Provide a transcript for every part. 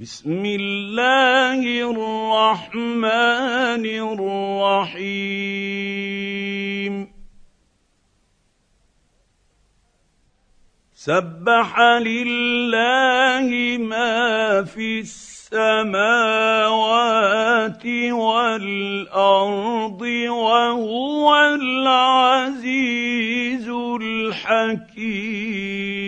بسم الله الرحمن الرحيم. سبح لله ما في السماوات والأرض وهو العزيز الحكيم.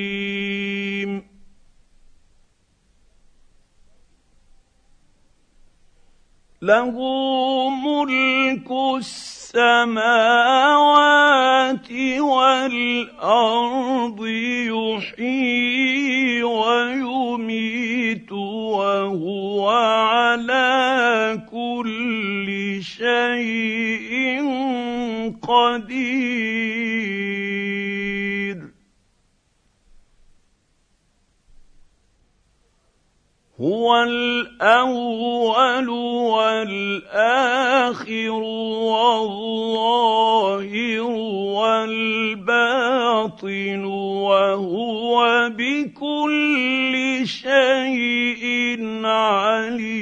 له ملك السماوات والأرض يحيي ويميت وهو على كل شيء قدير. هو الأول والآخر والظاهر والباطن وهو بكل شيء عليم.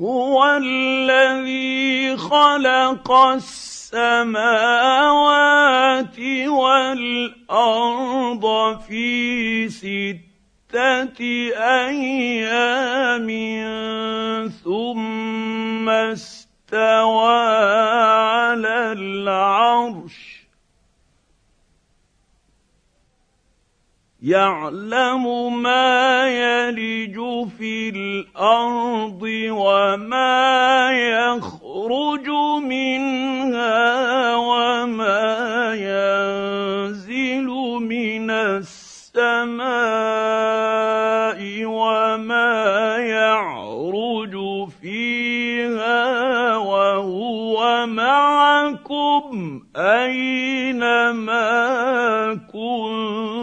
هو الذي خلق السماء السماوات والأرض في ستة أيام ثم استوى على العرش. يعلم ما يلج في الأرض وما يخرج منها وما ينزل من السماء وما يعرج فيها وهو معكم أينما كنتم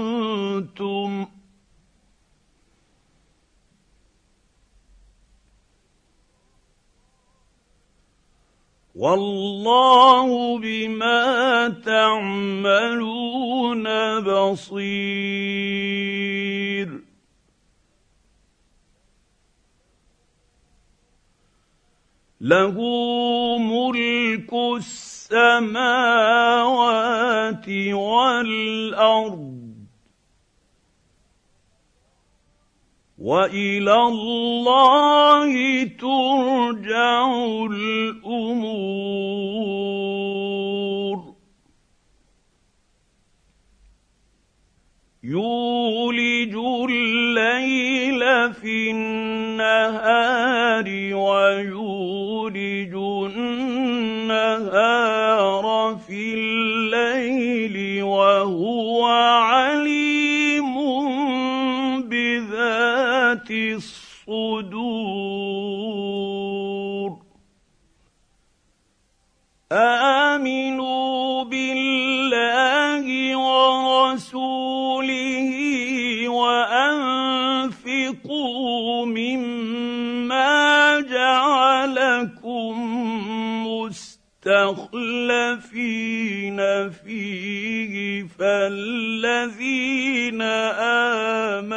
والله بما تعملون بصير. له ملك السماوات والأرض وإلى الله ترجع الأمور. يولج الليل في النهار ويولج النهار في الليل وهو مستخلفين فيه فالذين آمنوا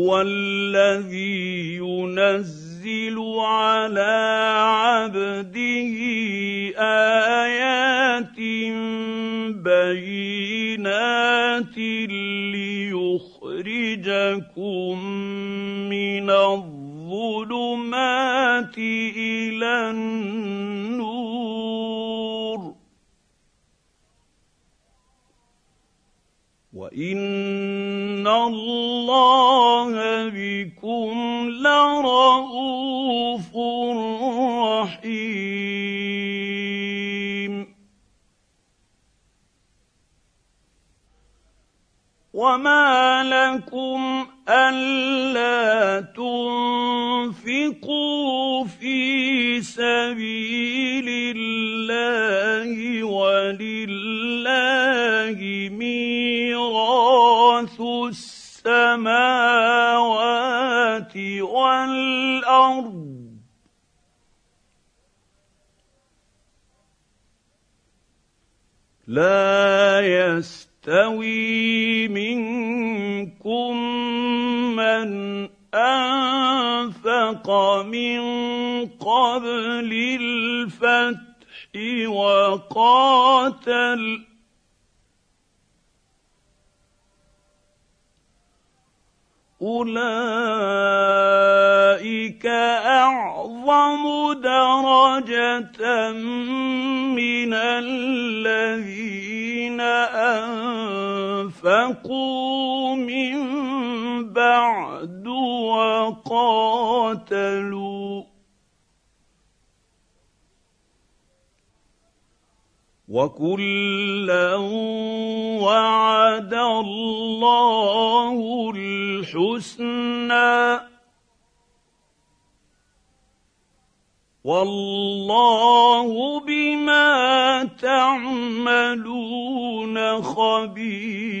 هو الذي ينزل على عبده آيات بينات ليخرجكم من الظلمات إلى النور. وإن الله بكم لرءوف رحيم. وما لكم الا تنفقوا في سبيل الله ولله ميراث السماوات والأرض. لا يستوي منكم من أنفق من قبل الفتح وقاتل أولئك أعظم درجة من الذين أنفقوا من بعد وقاتلوا وكلا وعد الله الحسنى والله بما تعملون خبير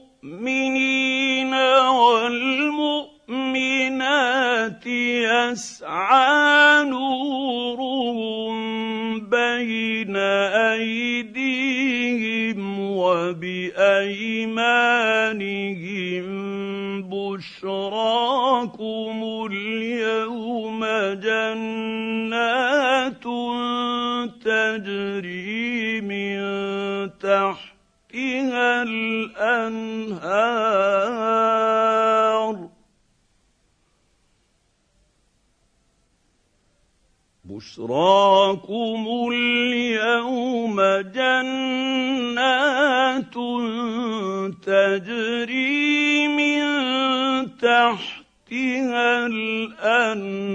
المؤمنين والمؤمنات يسعى نورهم بين أيديهم وبأيمانهم. بشراكم اليوم جنات تجري من تحت تحتها الأنهار. بشراكم اليوم جنات تجري من تحتها الأنهار.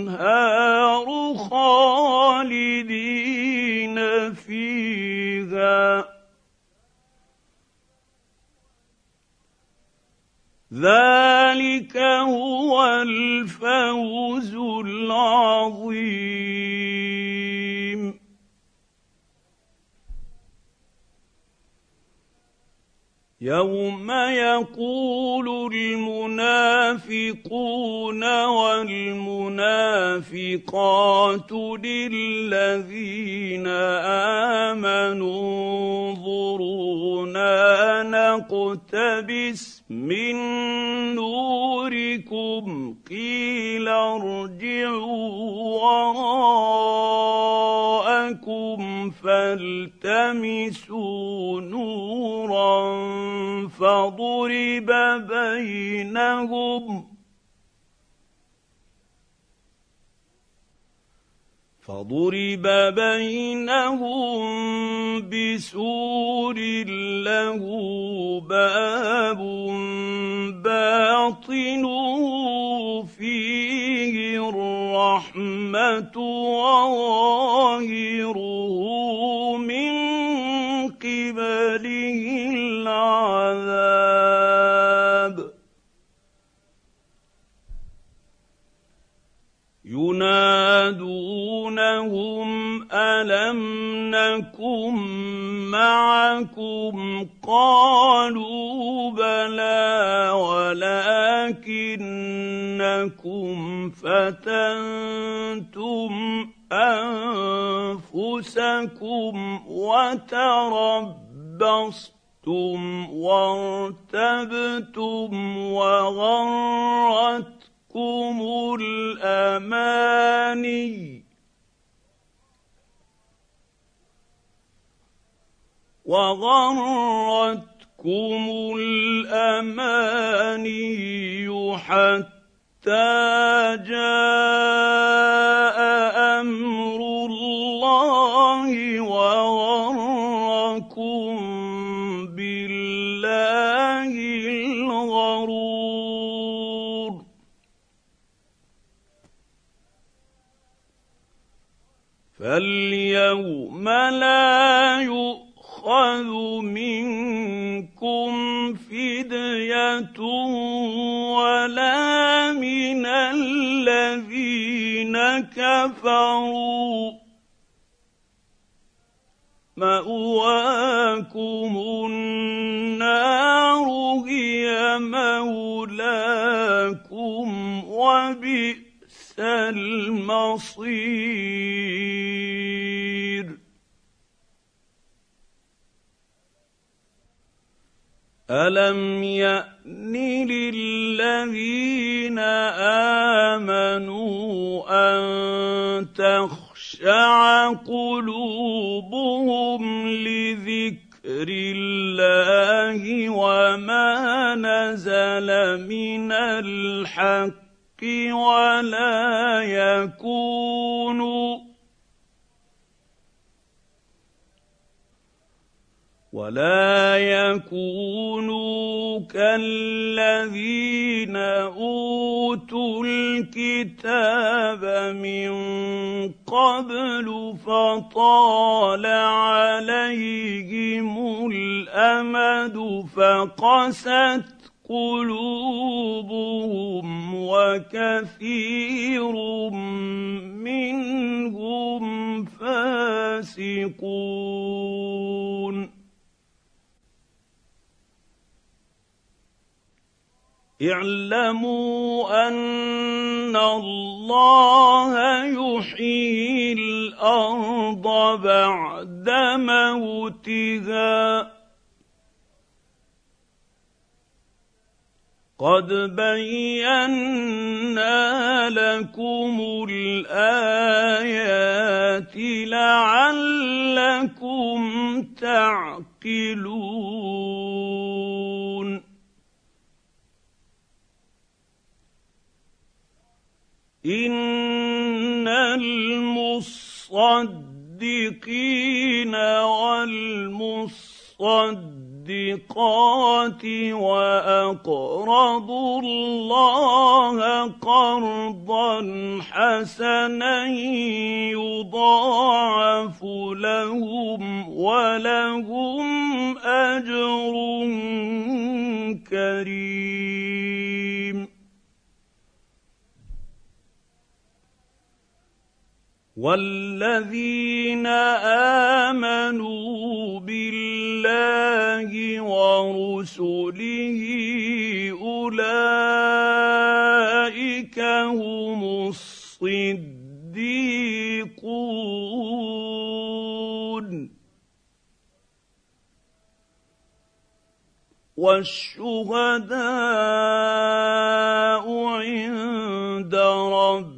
ذلك هو الفوز العظيم. يوم يقول المنافقون والمنافقات للذين امنوا انظرونا نقتبس من نوركم قيل ارجعوا وراءكم فالتمسوا نورا فضرب بينهم فضرب بينهم بسور له باب باطنه فيه الرحمه وظاهره من قبله العذاب ينادونهم نكن معكم قالوا بلى ولكنكم فتنتم انفسكم وتربصتم وارتبتم وغرت تغركم الاماني وغرتكم الأماني حتى جاء كفروا الم يان للذين امنوا ان تخشع قلوبهم لذكر الله وما نزل من الحق ولا يكونوا ولا يكونوا كالذين أوتوا الكتاب من قبل فطال عليهم الأمد فقست قلوبهم وكثير منهم فاسقون. اعلموا أن الله يحيي الأرض بعد موتها. قد بينا لكم الآيات لعلكم تعقلون. ان المصدقين والمصدقين الصدقات واقرضوا الله قرضا حسنا يضاعف لهم ولهم اجر كريم والذين امنوا بالله ورسله اولئك هم الصديقون والشهداء عند ربهم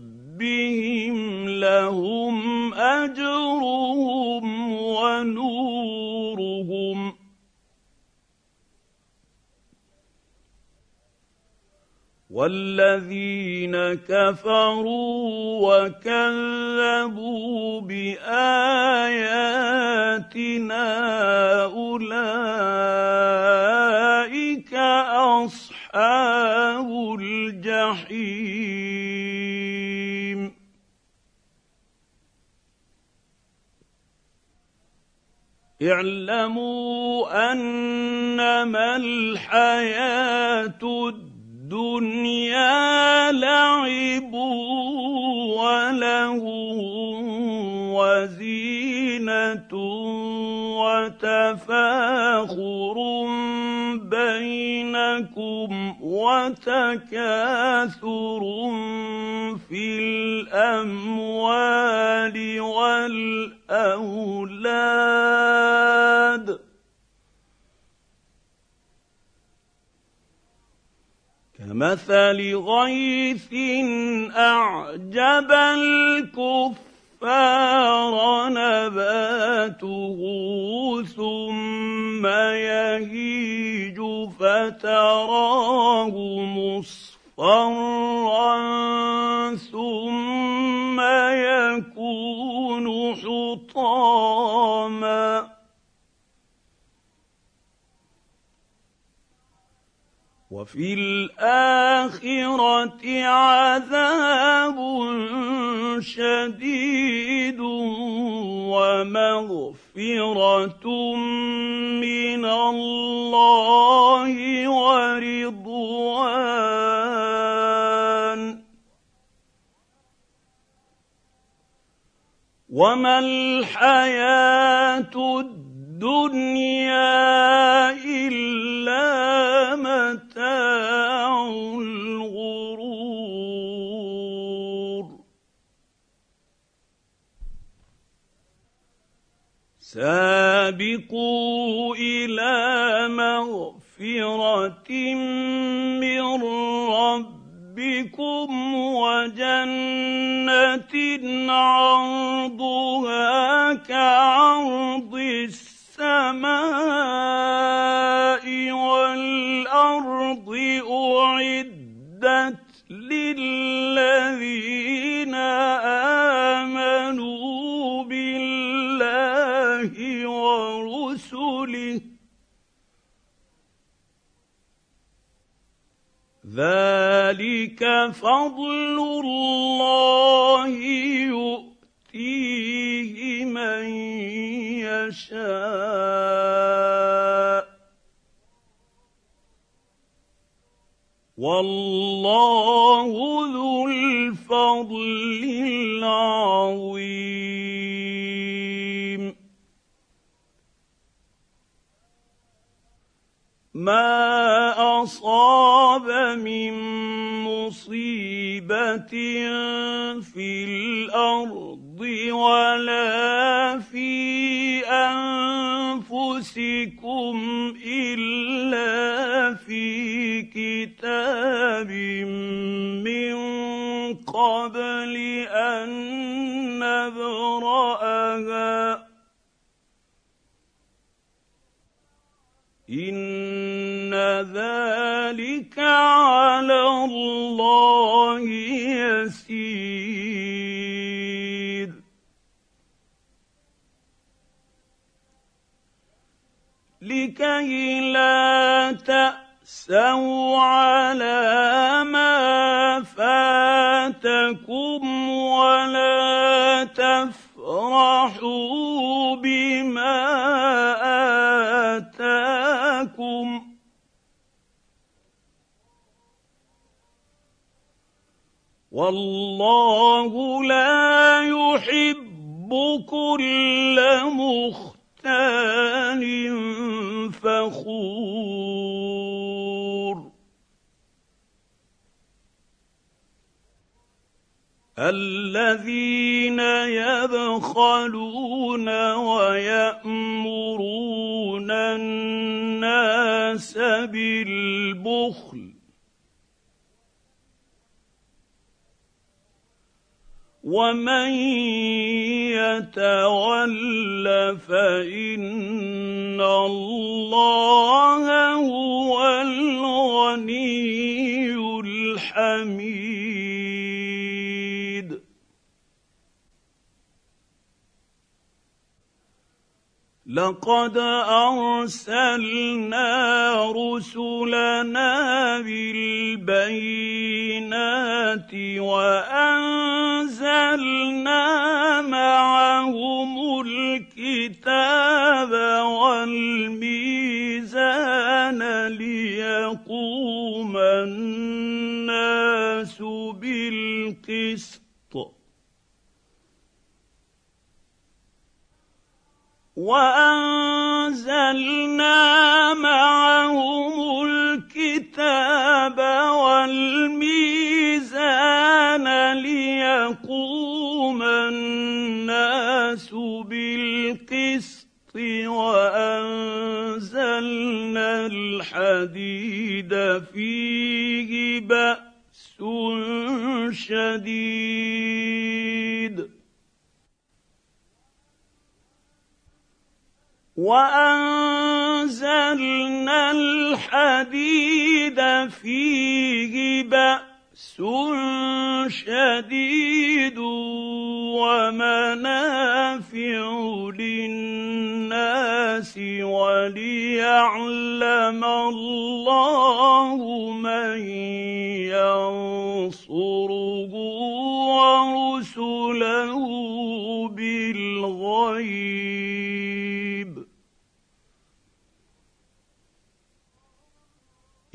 لهم أجرهم ونورهم. والذين كفروا وكذبوا باياتنا اولئك اصحاب الجحيم. اعلموا أنما الحياة الدنيا لعب وله وزينة وتفاخر بينكم وتكاثر في الاموال والاولاد كمثل غيث اعجب الكفار نباته ثم يهيج فتراه مصفرا ثم يكون حطاما وفي الآخرة عذاب شديد ومغفرة من الله ورضوان. وما الحياة الدنيا إلا سابقوا إلى مغفرة من ربكم وجنة عرضها كعرض السماء والأرض أعدت للذين ذلك فضل الله يؤتيه من يشاء. والله كتاب من قبل أن نبرأها. إن ذلك على الله يسير. لكي لا تاسوا على ما فاتكم ولا تفرحوا بما آتاكم والله لا يحب كل مختال فخور الذين يبخلون ويأمرون الناس بالبخل ومن يتول فإن الله هو الغني الحميد لقد أرسلنا رسلنا بالبينات وانزلنا وأنزلنا معهم الكتاب والميزان ليقوم الناس بالقسط وأنزلنا الحديد فيه بأس شديد. وأنزلنا الحديد فيه بأس شديد ومنافع للناس وليعلم الله من ينصره ورسله بالغيب.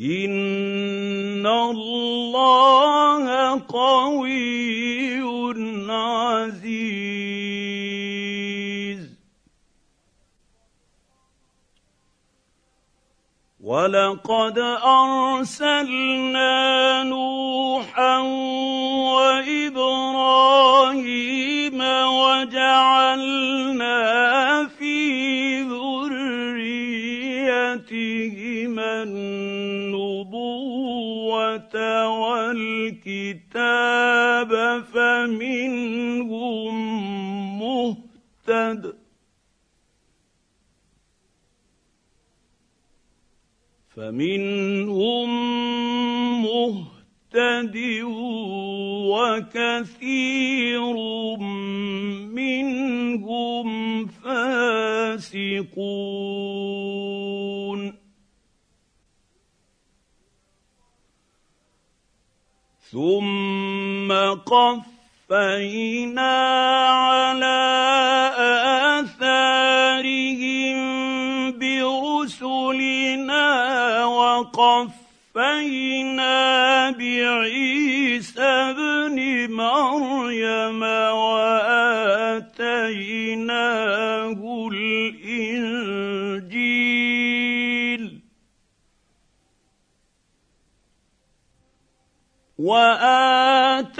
ان الله قوي عزيز. ولقد ارسلنا نوحا وابراهيم وجعلنا في ذريتهما والكتاب فمنهم مهتد. فمنهم مهتد وكثير منهم فاسقون. ثم قفينا على آثارهم برسلنا وقفينا بعيسى ابن مريم وآتيناه وآتيناه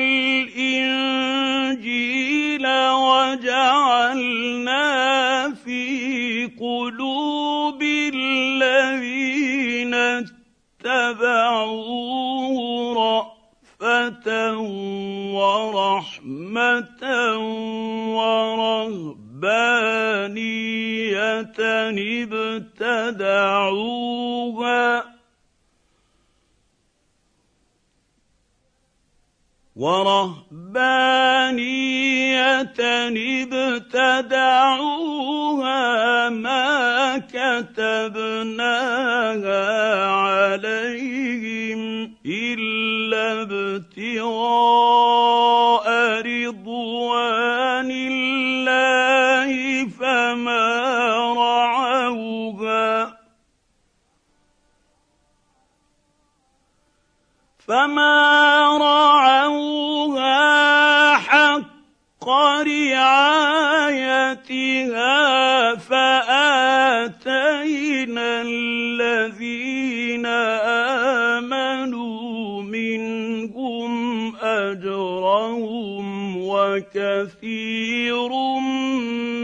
الإنجيل وجعلنا في قلوب الذين اتبعوه رأفة ورحمة ورهبانية ابتدعوها ورهبانية ابتدعوها ما كتبناها عليهم إلا ابتغاء رضوان الله فما رعوها فما رعوها رعايتها فآتينا الذين آمنوا منهم أجرهم وكثير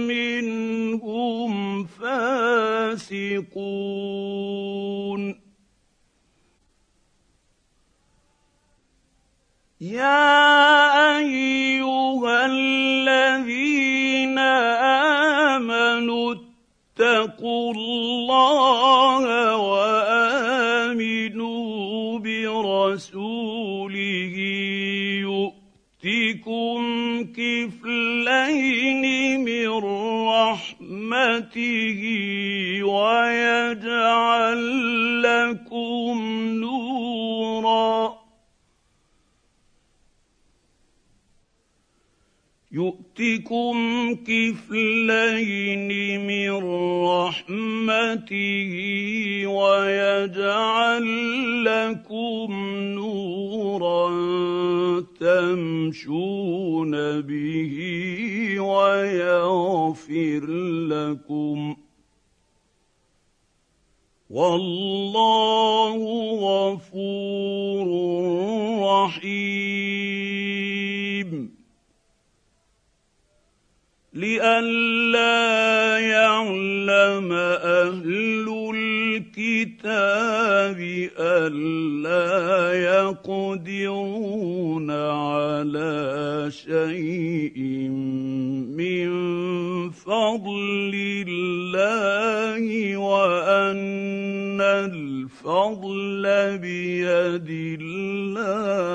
منهم فاسقون. يا أيها الذين آمنوا اتقوا الله وآمنوا برسوله. يؤتكم كفلين من رحمته ويجعل يؤتكم كفلين من رحمته ويجعل لكم نورا تمشون به ويغفر لكم. والله غفور رحيم. لئلا يعلم أهل الكتاب الا يقدرون على شيء من فضل الله وأن الفضل بيد الله.